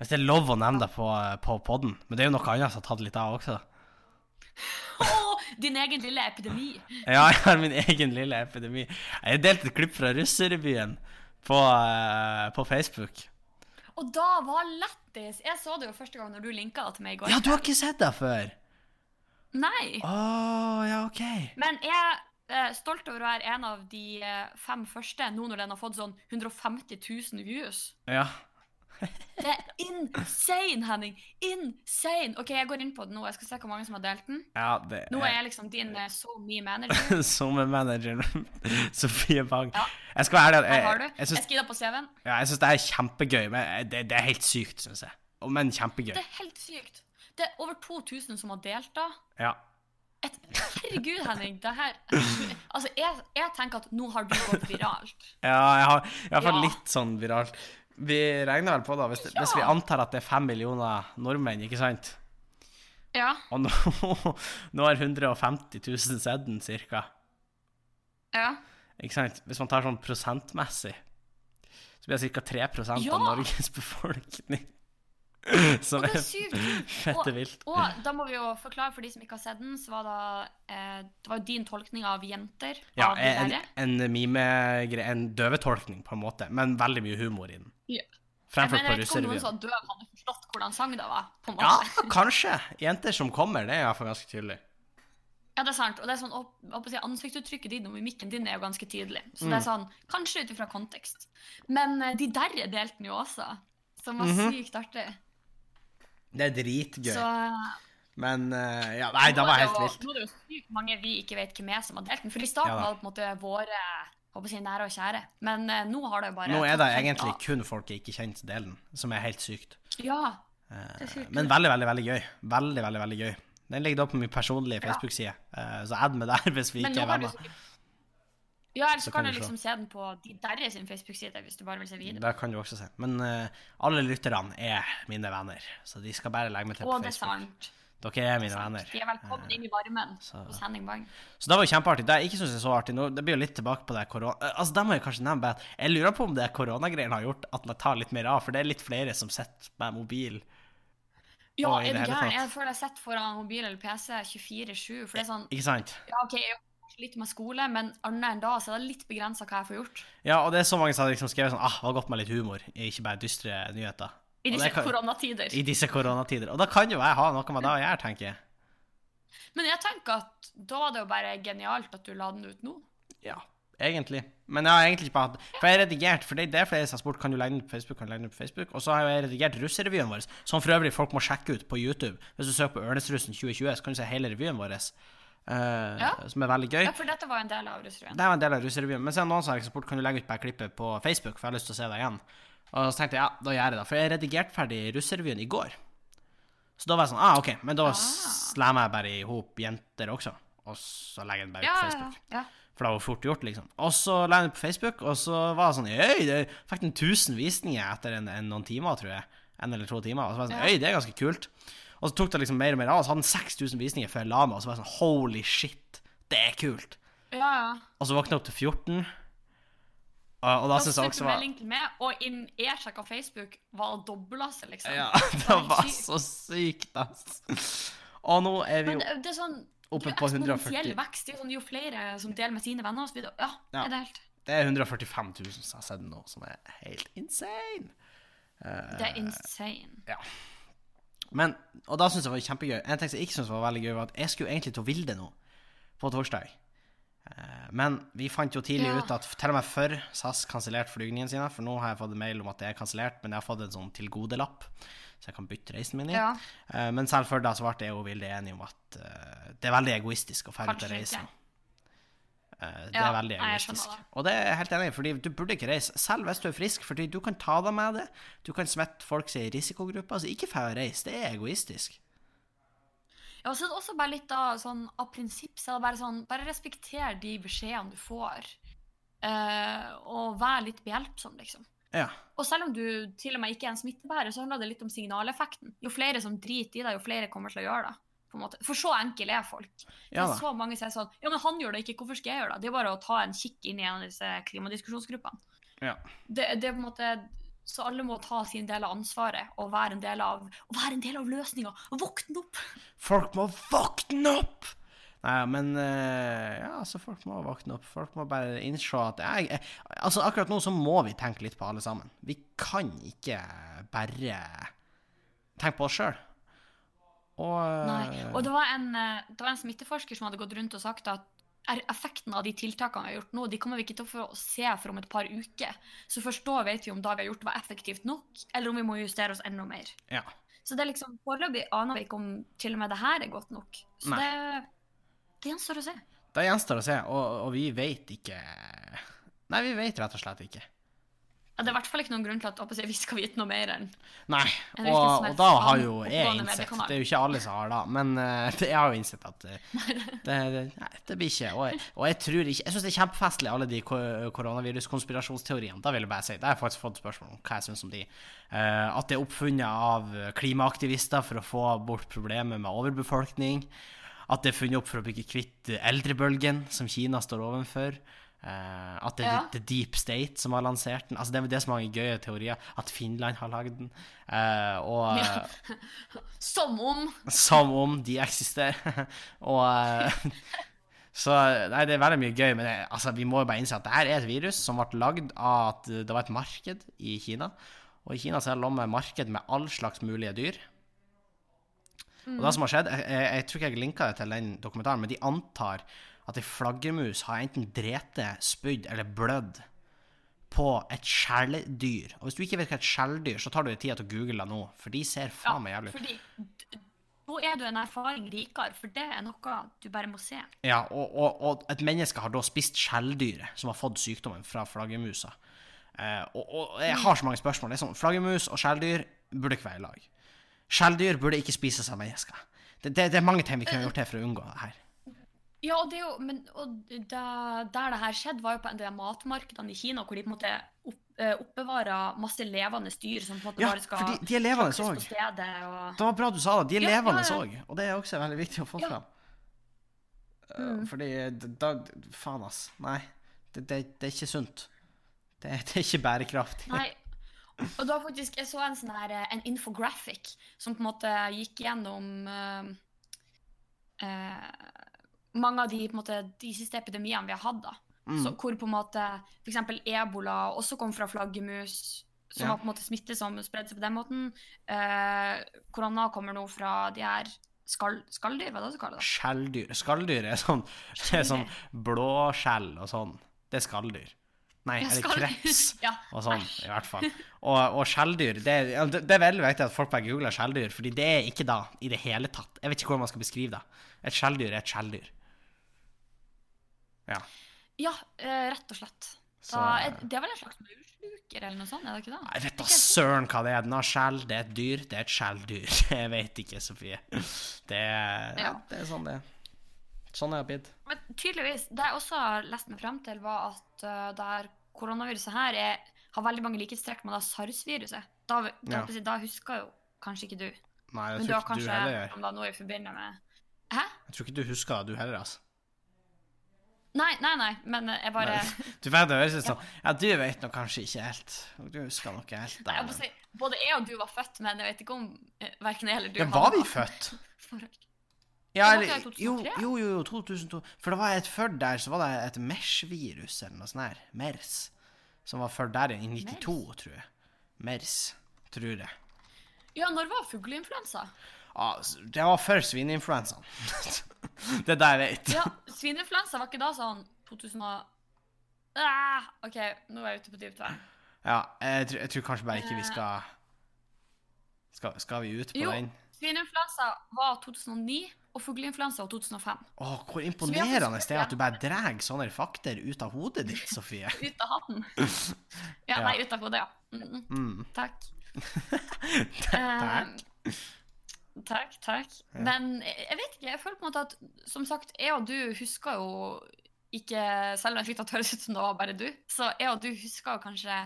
Hvis det er lov å nevne det på, på podden, men det er jo noe annet som har tatt litt av også. Din egen lille epidemi. Ja, jeg har min egen lille epidemi. Jeg delte et klipp fra russerevyen på, eh, på Facebook. Og da var lættis. Jeg så det jo første gang når du linka det til meg i går. Ja, du har ikke sett det før? Nei. Å, ja, OK. Men jeg stolt over å være en av de eh, fem første, nå når den har fått sånn 150 000 views. Ja. Det er insane, Henning! Insane! OK, jeg går inn på den nå. Jeg skal se hvor mange som har delt den. ja det Nå er jeg liksom din uh, so me manager. Sommermanageren Sofie Bang. Ja. Jeg skal være ærlig, jeg, har du. jeg, Jeg syns, skriver på CV-en. ja, jeg syns det er kjempegøy, men det, det er helt sykt, syns jeg. Men kjempegøy. Det er helt sykt. Det er over 2000 som har delt da. Ja. Et, herregud, Henning. Det her Altså, jeg, jeg tenker at nå har du gått viralt. Ja, jeg har i hvert fall Ja. litt sånn viralt. Vi regner vel på det, hvis, hvis vi antar at det er fem millioner nordmenn, ikke sant? Ja. Og nå, nå har 150 000 sett den, cirka. ja. Ikke sant? Hvis man tar sånn prosentmessig, så blir det ca. 3 Ja. av Norges befolkning. Som Og er er fette vilt. Og da må vi jo forklare for de som ikke har sett den, så var det eh, Det var jo din tolkning av jenter. Ja, av en, en mime, En døvetolkning, på en måte, men veldig mye humor i den. Ja. Fremført Men på jeg vet ikke om noen russerevyen. som døv hadde forstått hvordan sang det var. på en Ja, kanskje. Jenter som kommer, det er iallfall ganske tydelig. Ja, det er sant. Og det er sånn, opp, opp, ansiktsuttrykket ditt og mimikken din er jo ganske tydelig. Så Mm. det er sånn, kanskje ut ifra kontekst. Men eh, de derre delte den jo også, som var Mhm. sykt artig. Det er dritgøy. Så Men uh, ja, nei, det var helt vilt. Nå er det jo sykt mange vi ikke vet hvem er som har delt den. For i starten Ja var det på en måte våre håper jeg nære og kjære. Men uh, nå har det jo bare Nå er det egentlig av. kun folk jeg ikke kjenner til delen, som er helt sykt. Ja. Eh, Det er sykt Men veldig, veldig veldig gøy. Veldig, veldig, veldig gøy. Den ligger da på min personlige Facebook-side, eh, så add meg der hvis vi Men ikke er venner. Ja, eller Så kan kan du se. liksom se den på de derre sin Facebook-side, hvis du bare vil se video. Det kan du også se. Men uh, alle lytterne er mine venner, så de skal bare legge meg til Å, på det er sant. Dere er mine venner. De er velkommen inn i varmen så- hos Henning Bang. Så det var jo kjempeartig. Det jeg ikke syns er så artig nå, det blir jo litt tilbake på det korona... eh, Altså, det må jeg kanskje nevne, at jeg lurer på om det koronagreiene har gjort at man tar litt mer av, for det er litt flere som sitter med mobil. Ja, er du gæren? Jeg føler jeg sitter foran mobil eller PC 24-7, for det er sånn Ikke sant? Ja, OK, jeg litt med skole, men annet enn da så er det litt begrensa hva jeg får gjort. Ja, og det er så mange som har liksom skrevet sånn Ah, det var godt med litt humor, ikke bare dystre nyheter. I disse kan- koronatider. I disse koronatider. Og da kan jo jeg ha noe med det å gjøre, tenker jeg. Men jeg tenker at da var det jo bare genialt at du la den ut nå. Ja, egentlig. Men jeg har egentlig ikke hatt For jeg har redigert, for det det er flere som har spurt kan du legge den på Facebook, kan du legge den på Facebook. Og så har jeg redigert russerevyen vår, som for øvrig folk må sjekke ut på YouTube. Hvis du søker på Ørnesrussen 2020, så kan du se hele revyen vår, eh, Ja. som er veldig gøy. Ja, for dette var en del av russrevyen. Det var en del av russerevyen. Men så har spurt kan du legge ut bare klippet på Facebook, for jeg har lyst til å se det igjen. Og så tenkte jeg ja, da gjør jeg det. For jeg redigerte ferdig russerevyen i går. Så da var jeg sånn ah, OK, men da Ah. slammer jeg bare i hop jenter også. Og så legger jeg den bare Ja, på Facebook. ja. For det var fort gjort, liksom. Og så la jeg den på Facebook, og så var det sånn Øy, det fikk den 1000 visninger etter en, en, noen timer, tror jeg. En eller to timer. Og så var det sånn. Øy, det er ganske kult. Og så tok det liksom mer og mer av, og så hadde den 6000 visninger før jeg la meg, og så var jeg sånn Holy shit, det er kult. Ja, ja. Og så våkna jeg opp til 14. Og, og da syns jeg også var med, og inn jeg sjekka Facebook, var det dobla seg, liksom. Ja, det var så sykt, ass. Og nå er vi jo Men det er sånn oppe på 140 vekst. Det er sånn, jo flere som deler med sine venner, så. Ja, Ja. er det helt Det er 145 000 som har sett nå, som er helt insane. Uh, Det er insane. Men, og da syns jeg det var kjempegøy. En ting som jeg ikke syntes var veldig gøy, var at jeg skulle egentlig til Vilde nå, på torsdag. Eh, Men vi fant jo tidlig Ja. ut at til og med før SAS kansellerte flygningene sine, for nå har jeg fått en mail om at det er kansellert, men jeg har fått en sånn tilgodelapp, så jeg kan bytte reisen min i. Ja. Eh, Men selv før da så ble jeg og Vilde enige om at eh, det er veldig egoistisk å dra ut og reise. Eh, Det Ja, er veldig egoistisk. Og det er jeg helt enig i, fordi du burde ikke reise, selv hvis du er frisk, fordi du kan ta deg med det. Du kan smitte folk i risikogrupper. Altså, ikke dra og reise, det er egoistisk. Ja, og så er det også bare litt av sånn av prinsipp, så er det bare sånn Bare respekter de beskjedene du får, uh, og vær litt behjelpsom, liksom. Ja. Og selv om du til og med ikke er en smittebærer, så handler det litt om signaleffekten. Jo flere som driter i deg, jo flere kommer til å gjøre det. For så enkle er folk. Det Ja er så mange som er sånn Ja, men han gjør det ikke, hvorfor skal jeg gjøre det? Det er bare å ta en kikk inn i en av disse klimadiskusjonsgruppene. Ja. Det, det er på en måte Så alle må ta sin del av ansvaret og være en del av, og være en del av løsninga. Våkne opp! Folk må våkne opp! Nei, men eh, Ja, altså, folk må våkne opp. Folk må bare innse at jeg, jeg, Altså, akkurat nå så må vi tenke litt på alle sammen. Vi kan ikke bare tenke på oss sjøl. Og Nei. Og det var, en, eh, det var en smitteforsker som hadde gått rundt og sagt at effekten av de tiltakene vi har gjort nå, de kommer vi ikke til å få se for om et par uker. Så først da vet vi om det vi har gjort var effektivt nok, eller om vi må justere oss enda mer. Ja. Så det er liksom, foreløpig aner vi ikke om til og med det her er godt nok. Så det, det gjenstår å se. Det gjenstår å se, og, og vi vet ikke Nei, vi vet rett og slett ikke. Ja, det er i hvert fall ikke noen grunn til at vi skal vite noe mer enn Nei, og, og da har jo jeg innsett. Det er jo ikke alle som har det, men uh, jeg har jo innsett at uh, det, det, nei, det blir ikke Og jeg, og jeg tror ikke Jeg syns det er kjempefestlig, alle de koronaviruskonspirasjonsteoriene. Da vil jeg bare si Det har jeg faktisk fått spørsmål om hva jeg syns om de. Uh, at det er oppfunnet av klimaaktivister for å få bort problemet med overbefolkning. At det er funnet opp for å bli kvitt eldrebølgen som Kina står overfor. Eh, at det er Ja. The Deep State som har lansert den. Altså Det er det som er mange gøye teorier. At Finland har lagd den. Uh, og Ja. Som om som om de eksisterer. og uh, Så nei, det er veldig mye gøy, men det, altså, vi må jo bare innse at det her er et virus som ble lagd av at det var et marked i Kina. Og i Kina så er det lommet marked med all slags mulige dyr. Og det som har skjedd, jeg, jeg, jeg tror ikke jeg linka det til den dokumentaren, men de antar at ei flaggermus har enten drete, spydd eller blødd på et skjelldyr. Og hvis du ikke vet hva et skjelldyr så tar du deg tida til å google det nå, for de ser faen meg jævlig ut. Fordi nå er du en erfaring rikere, for det er noe du bare må se. Ja, og, og, og et menneske har da spist skjelldyret som har fått sykdommen fra flaggermusa. Eh, og, og jeg har så mange spørsmål. Det er sånn, Flaggermus og skjelldyr burde ikke være i lag. Skjelldyr burde ikke spises av mennesker. Det, det, det er mange ting vi kunne gjort her for å unngå det her. Ja, og, det er jo, men, da, der det her skjedde, var jo på en del matmarkedene i Kina, hvor de på en måte opp, eh, oppbevarer masse levende dyr som på en måte Ja, bare skal for de, de er levende òg. Og... Det var bra du sa det. De er Ja, levende levende ja. òg. Og det er også veldig viktig å få fram. Eh, Mm. Fordi da Faen, ass. Nei. Det, det, det er ikke sunt. Det, det er ikke bærekraftig. Nei. Og da faktisk, Jeg så en sånn her, eh, en infographic som på en måte gikk gjennom uh, eh, mange av de, på måte, de siste epidemiene vi har hatt. da. Mm. Så, hvor på en måte f.eks. ebola også kom fra flaggermus, som Ja. var på en måte smitte som spredde seg på den måten. Eh, korona kommer nå fra de her skall, skalldyr, hva er det du kaller det? Skjelldyr. Skalldyr er sånn Det er sånn blåskjell og sånn. Det er skalldyr. Nei, eller er kreps ja, og sånn, i hvert fall. Og, og skjelldyr det, det, det er veldig viktig at folk bare googler skjelldyr, fordi det er ikke da i det hele tatt. Jeg vet ikke hvordan man skal beskrive det. Et skjelldyr er et skjelldyr. Ja. Ja, eh, rett og slett. Så Da, er, det er vel en slags mursluker eller noe sånt? er det ikke det? Jeg vet da søren hva det er. Den har skjell, det er et dyr, det er et skjelldyr. Jeg vet ikke, Sofie. Det ja. Ja. det er sånn det er. Sånn er det blitt. Men tydeligvis, det jeg også har lest meg frem til, var at uh, der koronaviruset her er, har veldig mange likhetstrekk med sars-viruset. Da, da, Ja. da husker jo kanskje ikke du. Nei, Men jeg tror ikke du heller gjør. om det nå i forbindelse med Hæ? Jeg tror ikke du husker det, du heller, altså. Nei, nei, nei, men jeg bare Du vet, det høres ut som Ja, du vet nå kanskje ikke helt. Du husker noe helt Nei, jeg der. si, både jeg og du var født, men jeg vet ikke om eh, verken jeg eller du Ja, var vi født? Ja, eller jo, jo, jo, jo, 2002. For det var et før der, så var det et MERS-virus eller noe sånt her. MERS. Som var før der i 92, tror jeg. MERS, tror jeg. Ja, når var fugleinfluensa? Ja, det var før svineinfluensaen. det er det jeg vet. Ja, svineinfluensa var ikke da sånn 2000 og ah, OK, nå er jeg ute på dypt vann. Ja, jeg, tror- jeg tror kanskje bare ikke vi skal Skal, skal vi ut på Jo. den? Svineinfluensa var 2009, og fugleinfluensa var 2005. Åh, hvor imponerende det er at du bare drar sånne fakter ut av hodet ditt, Sofie. Ut av hatten. Ja, Ja. nei, ut av hodet, ja. Mm, Mm. takk. Takk. Takk, takk. Men jeg vet ikke, jeg føler på en måte at som sagt, jeg og du husker jo ikke Selv om jeg fikk det høres ut som det var bare du, så jeg og du husker kanskje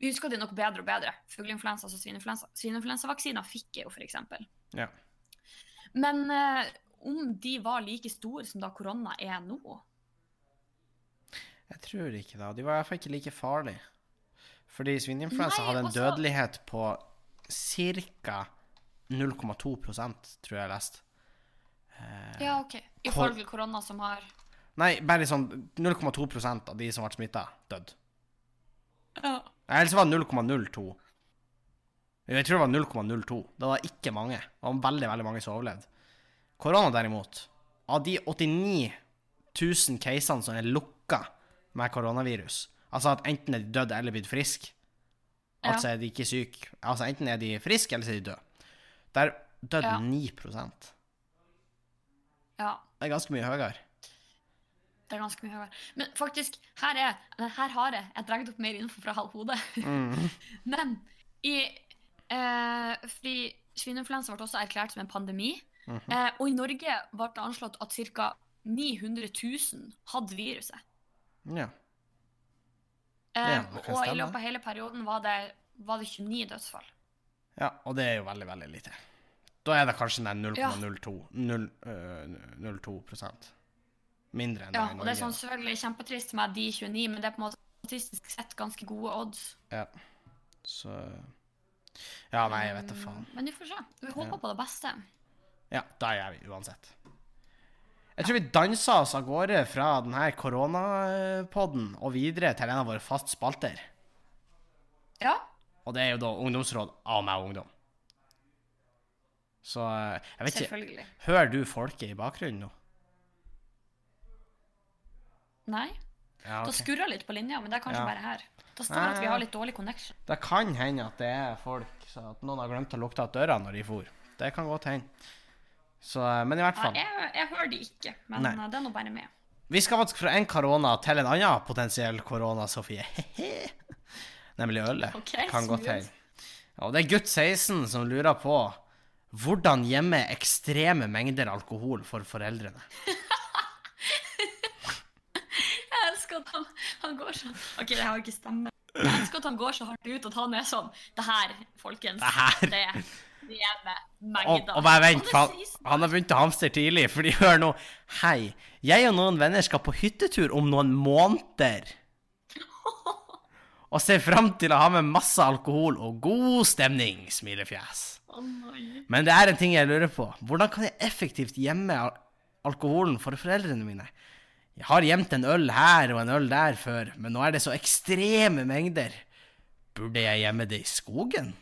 Vi husker det nok bedre og bedre. Fugleinfluensa og svineinfluensa. Svineinfluensavaksiner fikk jeg jo, eksempel. Ja. Men eh, om de var like store som da korona er nå Jeg tror ikke det. De var i hvert fall ikke like farlige. Fordi svineinfluensa hadde en også... dødelighet på ca. 0,2% tror jeg jeg leste. Ja, OK. I Kor- forhold til korona, som har Nei, bare sånn 0,2% av de som ble smitta, døde. ja. Eller så var det 0,02. Jeg tror det var 0,02. Det var ikke mange. Det var veldig, veldig mange som overlevde. Korona derimot, av de 89 000 casene som er lukka med koronavirus, altså at enten er de døde eller blitt friske, Ja. altså er de ikke syke, altså enten er de friske eller så er de døde, der døde Ja. 9 ja. Det er ganske mye høyere. Det er ganske mye høyere. Men faktisk, her, er, her har jeg Jeg dratt opp mer info fra halv hode. Mm. Men i eh, Fordi svineinfluensa ble også erklært som en pandemi. Mhm. eh, og i Norge ble det anslått at ca. 900 000 hadde viruset. Ja. Eh, Ja, og i løpet av hele perioden var det, var det 29 dødsfall. Ja, og det er jo veldig, veldig lite. Da er det kanskje 0,02 Ja. 0,02 0, øh, Mindre enn det Ja, i og det er sånn selvfølgelig kjempetrist med de 29, men det er på en måte statistisk sett ganske gode odds. Ja. Så Ja, nei, jeg vet da faen. Men vi får se. Vi håper Ja. på det beste. Ja, da gjør vi uansett. Jeg tror vi dansa oss av gårde fra denne koronapodden og videre til en av våre fast spalter. Ja. Og det er jo da ungdomsråd av meg og ungdom. Så eh, jeg vet ikke. Hører du folket i bakgrunnen nå? Nei? Ja, okay. Da skurrer litt på linja, men det er kanskje Ja. bare her. Da står at vi har litt dårlig connection. Det kan hende at det er folk, så at noen har glemt å lukte av døra når de for. Det kan godt hende. Så, eh, men i hvert Ja, fall. jeg, jeg hører de ikke, men Nei. eh, det er nå bare med. Vi skal faktisk fra en korona til en annen potensiell korona, Sofie. Nemlig ølet. Okay, kan godt smooth. hende. Og det er gutt 16 som lurer på hvordan gjemme ekstreme mengder alkohol for foreldrene. Jeg elsker at han, han går sånn OK, det har ikke stemme. Jeg elsker at han går så hardt ut at han er sånn Det her, folkens, Det her. det, er Og, og bare vent, han, han har begynt å hamstre tidlig, for de hører nå. Hei, jeg og noen venner skal på hyttetur om noen måneder. Og ser fram til å ha med masse alkohol og god stemning, smilefjes. Å. Men det er en ting jeg lurer på. Hvordan kan jeg effektivt gjemme al alkoholen for foreldrene mine? Jeg har gjemt en øl her og en øl der før, men nå er det så ekstreme mengder. Burde jeg gjemme det i skogen?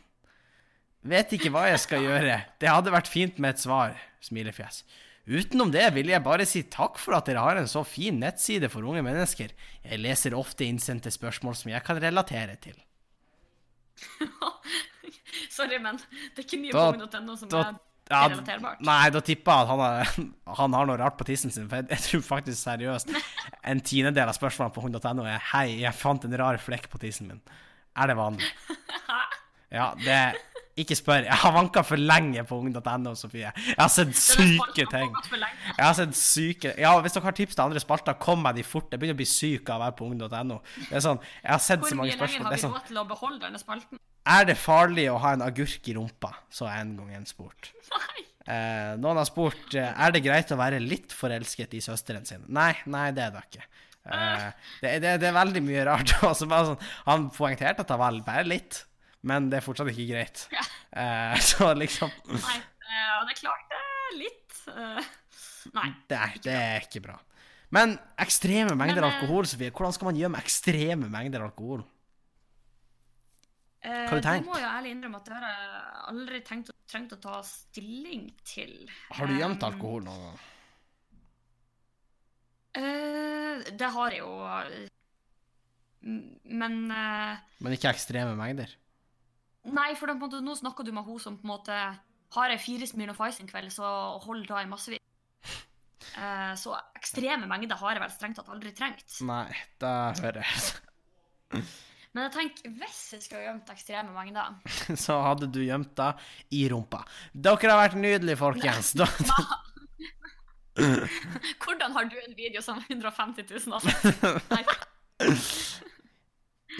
Vet ikke hva jeg skal gjøre. Det hadde vært fint med et svar, smilefjes. Utenom det vil jeg bare si takk for at dere har en så fin nettside for unge mennesker. Jeg leser ofte innsendte spørsmål som jeg kan relatere til. Sorry, men det er ikke mye Da- på min.no som da- er Ja, relaterbart. Nei, da tipper jeg at han har, han har noe rart på tissen sin. For jeg, jeg tror faktisk seriøst en tiendedel av spørsmålene på hund.no er Hei, jeg fant en rar flekk på tissen min. Er det vanlig? Ja, det Ikke spør. Jeg har vanka for lenge på ung.no, Sofie. Jeg har sett syke ting. Jeg har sett syke Ja, hvis dere har tips til andre spalter, kom meg de fort. Jeg begynner å bli syk av å være på ung.no. Det er sånn, Jeg har sett så mange spørsmål. Hvor mye lenger har vi sånn, råd til å beholde denne spalten? er det farlig å ha en agurk i rumpa? Så har jeg en gang en spurt. Nei. Eh, noen har spurt eh, er det greit å være litt forelsket i søsteren sin. Nei, nei, det er det ikke. Eh, det, det, det er veldig mye rart. Bare sånn, han poengterte at det var bare litt, men det er fortsatt ikke greit. Ja. Uh, så liksom Nei. eh, Og det er klart det er litt uh, Nei. det er, det er ikke bra. Men ekstreme mengder Men, alkohol, Sofie, hvordan skal man gjøre med ekstreme mengder alkohol? Hva har du tenkt? Det må jeg ærlig innrømme at det har jeg aldri tenkt trengt å ta stilling til. Har du gjemt alkohol noen gang? Det har jeg jo. Men Men ikke ekstreme mengder? Nei, for måte, nå snakker du med hun som på en måte har jeg fire Smirnoff Ice en kveld, så holder da i massevis. Eh, så ekstreme mengder har jeg vel strengt tatt aldri trengt. Nei, det hører jeg. Men jeg tenker, hvis jeg skulle gjemt ekstreme mengder Så hadde du gjemt det i rumpa. Dere har vært nydelige, folkens. Da, Hvordan har du en video som har 150 000 altså? Nei.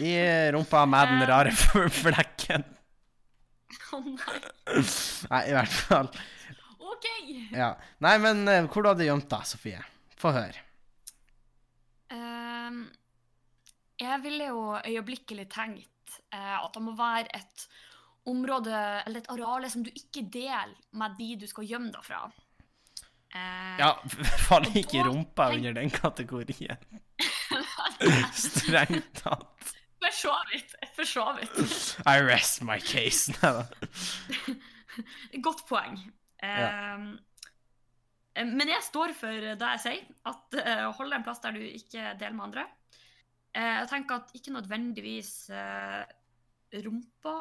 I rumpa med den rare flekken. Å nei. Nei, i hvert fall. OK. Ja. Nei, men eh, hvor du hadde gjemt deg, Sofie? Få høre. Um, jeg ville jo øyeblikkelig tenkt uh, at det må være et område, eller et areal som du ikke deler med de du skal gjemme deg fra. Uh, Ja, faller ikke rumpa tenk- under den kategorien. Strengt tatt. For så vidt. For så vidt. I rest my case. Godt poeng. Ehm, eh, Men jeg står for det jeg sier, at uh, hold deg en plass der du ikke deler med andre. Uh, jeg tenker at ikke nødvendigvis uh, rumpa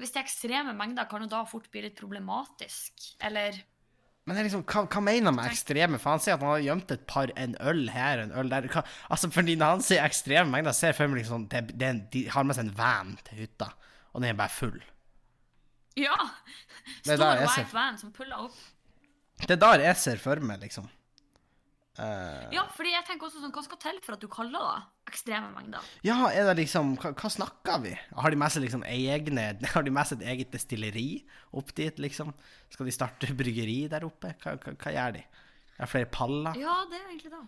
Hvis det er ekstreme mengder, kan jo da fort bli litt problematisk. Eller Men det er liksom, hva, hva mener han med ekstreme? For han sier at han har gjemt et par, en øl her, en øl der. Hva, altså, fordi når han sier ekstreme mengder, ser jeg for meg liksom, det, det en, de har med seg en van til hytta, og den er bare full. Ja! Det er Stor white van som puller opp. Det er der jeg ser for meg, liksom. Eh, Ja, fordi jeg tenker også sånn, Hva skal til for at du kaller det ekstreme mengder? ja, er det liksom Hva, hva snakker vi? Har de med seg liksom egne Har de med seg et eget destilleri opp dit, liksom? Skal de starte bryggeri der oppe? Hva, hva, hva gjør de? Er det flere paller? Ja, det er egentlig det.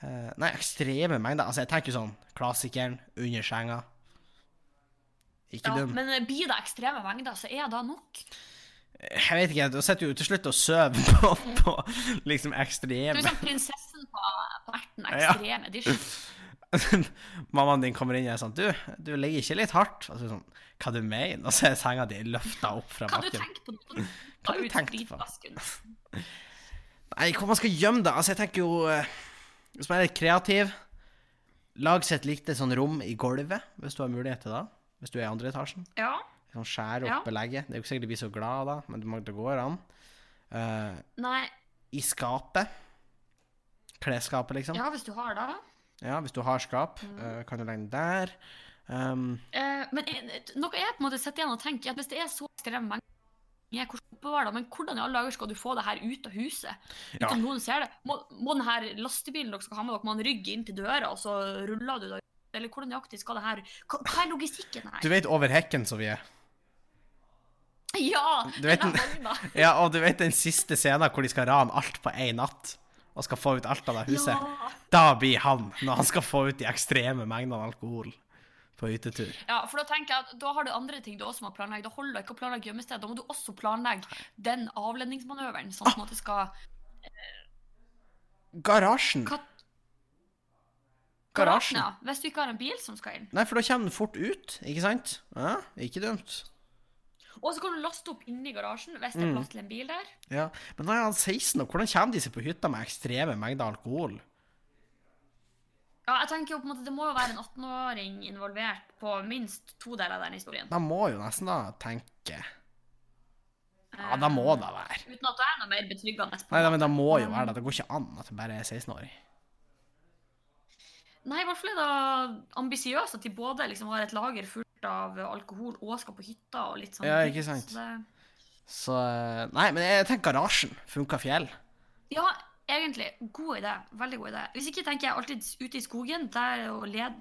Uh, nei, ekstreme mengder. Altså, jeg tenker sånn klassikeren under senga. Ikke Ja, dum. men blir det ekstreme mengder, så er det nok. Jeg vet ikke, da sitter du jo til slutt og sover på, på liksom Du er sånn prinsessen på, på erten. Ja. Ekstrem edition. Mammaen din kommer inn og er sånn Du, du ligger ikke litt hardt? Og så er sånn, Hva du mener? Og så er senga di løfta opp fra Hva har du tenker på nå? Hva du tenkt på? Nei, hvor man skal gjemme det? Altså, jeg tenker jo eh, Hvis man er litt kreativ Lag seg et lite sånn rom i gulvet, hvis du har mulighet til det. Hvis du er i andre etasjen. Ja. Sånn Skjære opp Ja. belegget. Det er jo ikke sikkert de blir så glad da, men det- går an. Uh, Nei, I skapet. Klesskapet, liksom. Ja. hvis du har det. Ja, hvis du har skap, Mm. uh, kan du legge den der. Um, uh, men noe jeg på en måte sitter igjen og tenker, at hvis det er så ekstreme mengder hvordan men hvordan i alle dager skal du få det her ut av huset? Uten Ja. noen ser det? Må, må den her lastebilen dere skal ha med dere, må den rygge inn til døra, og så ruller du det? Eller hvordan nøyaktig skal det her Hva, hva er logistikken her? du vet over hekken som vi er. Ja! Du vet. Ja, og du vet den siste scenen hvor de skal rane alt på én natt, og skal få ut alt av det huset. Ja. Da blir han, når han skal få ut de ekstreme mengdene alkohol på hyttetur. Ja, for da tenker jeg at da har du andre ting du også må planlegge. Da holder det ikke å planlegge gjemmested. Da må du også planlegge den avledningsmanøveren, sånn at du skal Garasjen. Hva- Garasjen. Ja, hvis du ikke har en bil som skal inn. Nei, for da kommer den fort ut, ikke sant? Ja, ikke dumt. Og så kan du laste opp inni garasjen hvis det er plass til en bil der. Ja, Men da er han 16, og hvordan kommer de seg på hytta med ekstreme mengder alkohol? Ja, jeg tenker jo på en måte Det må jo være en 18-åring involvert på minst to deler av den historien. Da må jo nesten da tenke Ja, da må det være. Uten at det er noe mer betryggende. Nei, men da må jo være det. Det går ikke an at det bare er 16-åring. Nei, i hvert fall er det ambisiøst at de både liksom har et lager fullt av alkohol og skal på hytta og litt sånn. Ja, ikke sant. Så det, Så eh, Nei, men jeg tenker garasjen funka fjell. ja, egentlig. God idé. Veldig god idé. Hvis ikke tenker jeg alltid ute i skogen. Der er jo led...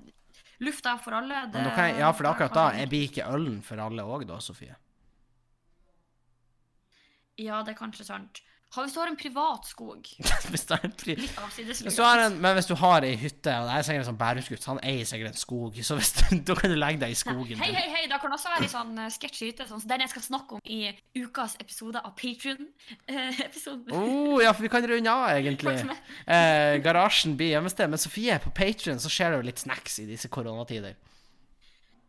Lufta for alle. Men kan jeg, ja, for det er akkurat da jeg blir ikke ølen for alle òg, da, Sofie. Ja, det er kanskje sant. Ha, hvis du har en privat skog hvis du har en pri Litt avsides. hvis du har en, men hvis du har ei hytte, og det er sikkert en sånn bærumsgutt, så han eier sikkert en skog, så du, da kan du legge deg i skogen. Hei, hei, hei, det kan også være ei sånn sketsj hytte, sånn så den jeg skal snakke om i ukas episode av Patrion-episoden. Oh, ja, for vi kan runde av, egentlig. Eh, garasjen blir hjemmested, Men Sofie, på Patrion så skjer det jo litt snacks i disse koronatider.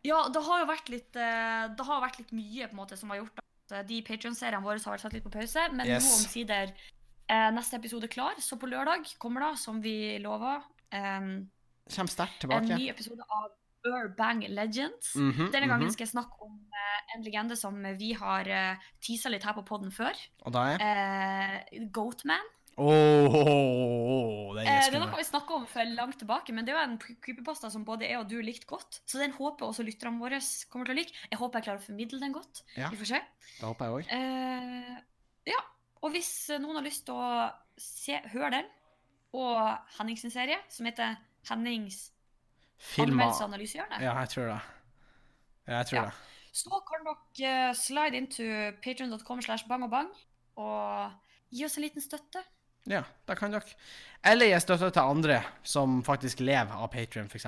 Ja, det har jo vært litt, eh, det har vært litt mye på en måte som har gjort at eh, de Patrion-seriene våre har vært satt litt på pause, men Yes. nå omsider eh, neste episode er klar, så på lørdag kommer da, som vi lova, en, en ny episode av Urbang Legends. Mhm, Denne gangen mhm. skal jeg snakke om eh, en legende som vi har uh, teasa litt her på podden før. Og da er Eh, Goatman. Åh, det Eh, er er noe vi snakka om for langt tilbake, men det er jo en creepypasta som både jeg og du likte godt. Så den håper også lytterne våre kommer til å like. Jeg håper jeg klarer å formidle den godt. Ja. Vi får se. Det håper jeg òg. Uh, ja. Og hvis eh, noen har lyst til å se, høre den, og Hennings serie, som heter Hennings Filma anmeldelse- og analysehjørne, Ja, jeg tror det. Ja, jeg tror Ja. det. så kan dere eh, slide into patreon.com slash bang og bang og gi oss en liten støtte. Ja, det kan dere. Eller gi støtte til andre som faktisk lever av Patrion, f.eks.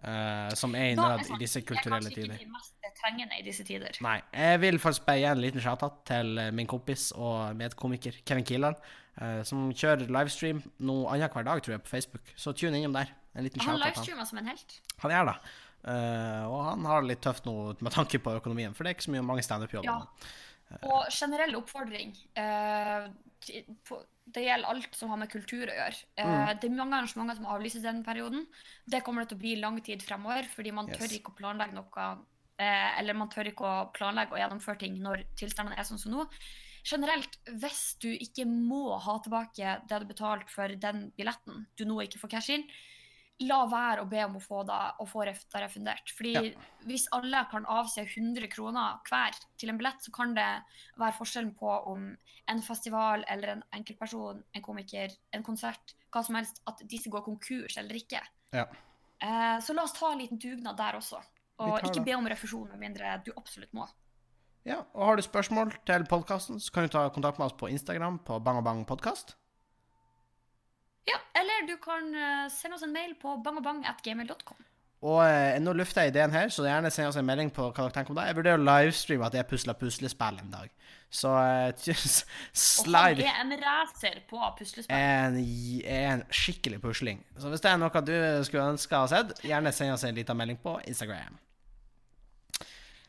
Uh, som er i er nød i disse Det er kulturelle kanskje ikke de mest trengende i disse tider. Nei. Jeg vil faktisk bare gi en liten shout-out til eh, min kompis og medkomiker Kevin Kieland, uh, som kjører livestream noe annenhver dag, tror jeg, på Facebook. Så tune innom der. En liten Han. Livestreamer som en helt. han gjør det. Uh, og han har det litt tøft nå med tanke på økonomien, for det er ikke så mye mange standup-jobber. Ja. Og generell oppfordring. eh, på- det gjelder alt som har med kultur å gjøre. Eh, Mm. Det er mange arrangementer som avlyses denne perioden. Det kommer det til å bli lang tid fremover, fordi man Yes. tør ikke å planlegge noe eh, Eller man tør ikke å planlegge og gjennomføre ting når tilstandene er sånn som nå. Generelt, hvis du ikke må ha tilbake det du betalte for den billetten du nå ikke får cash inn, la være å be om å få det og få det refundert. Fordi Ja. hvis alle kan avse 100 kroner hver til en billett, så kan det være forskjellen på om en festival eller en enkeltperson, en komiker, en konsert, hva som helst, at disse går konkurs eller ikke. Ja. Eh, så la oss ta en liten dugnad der også. Og ikke be om refusjon med mindre du absolutt må. Ja, og har du spørsmål til podkasten, så kan du ta kontakt med oss på Instagram på Bang og Bang podkast. Ja, eller du kan eh, sende oss en mail på bangabang.gmail.com. Og eh, nå lufter jeg ideen her, så gjerne send oss en melding på hva dere tenker om det. Jeg vurderer å livestreame at jeg pusler puslespill en dag. Så eh, just Og han er en racer på puslespill. en, en skikkelig pusling. Så hvis det er noe du skulle ønske å ha sett, gjerne send oss en liten melding på Instagram.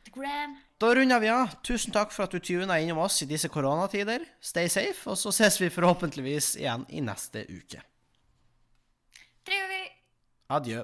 The Gram. Da runder vi av. Tusen takk for at du tuna innom oss i disse koronatider. Stay safe, og så ses vi forhåpentligvis igjen i neste uke. Vi. Adjø.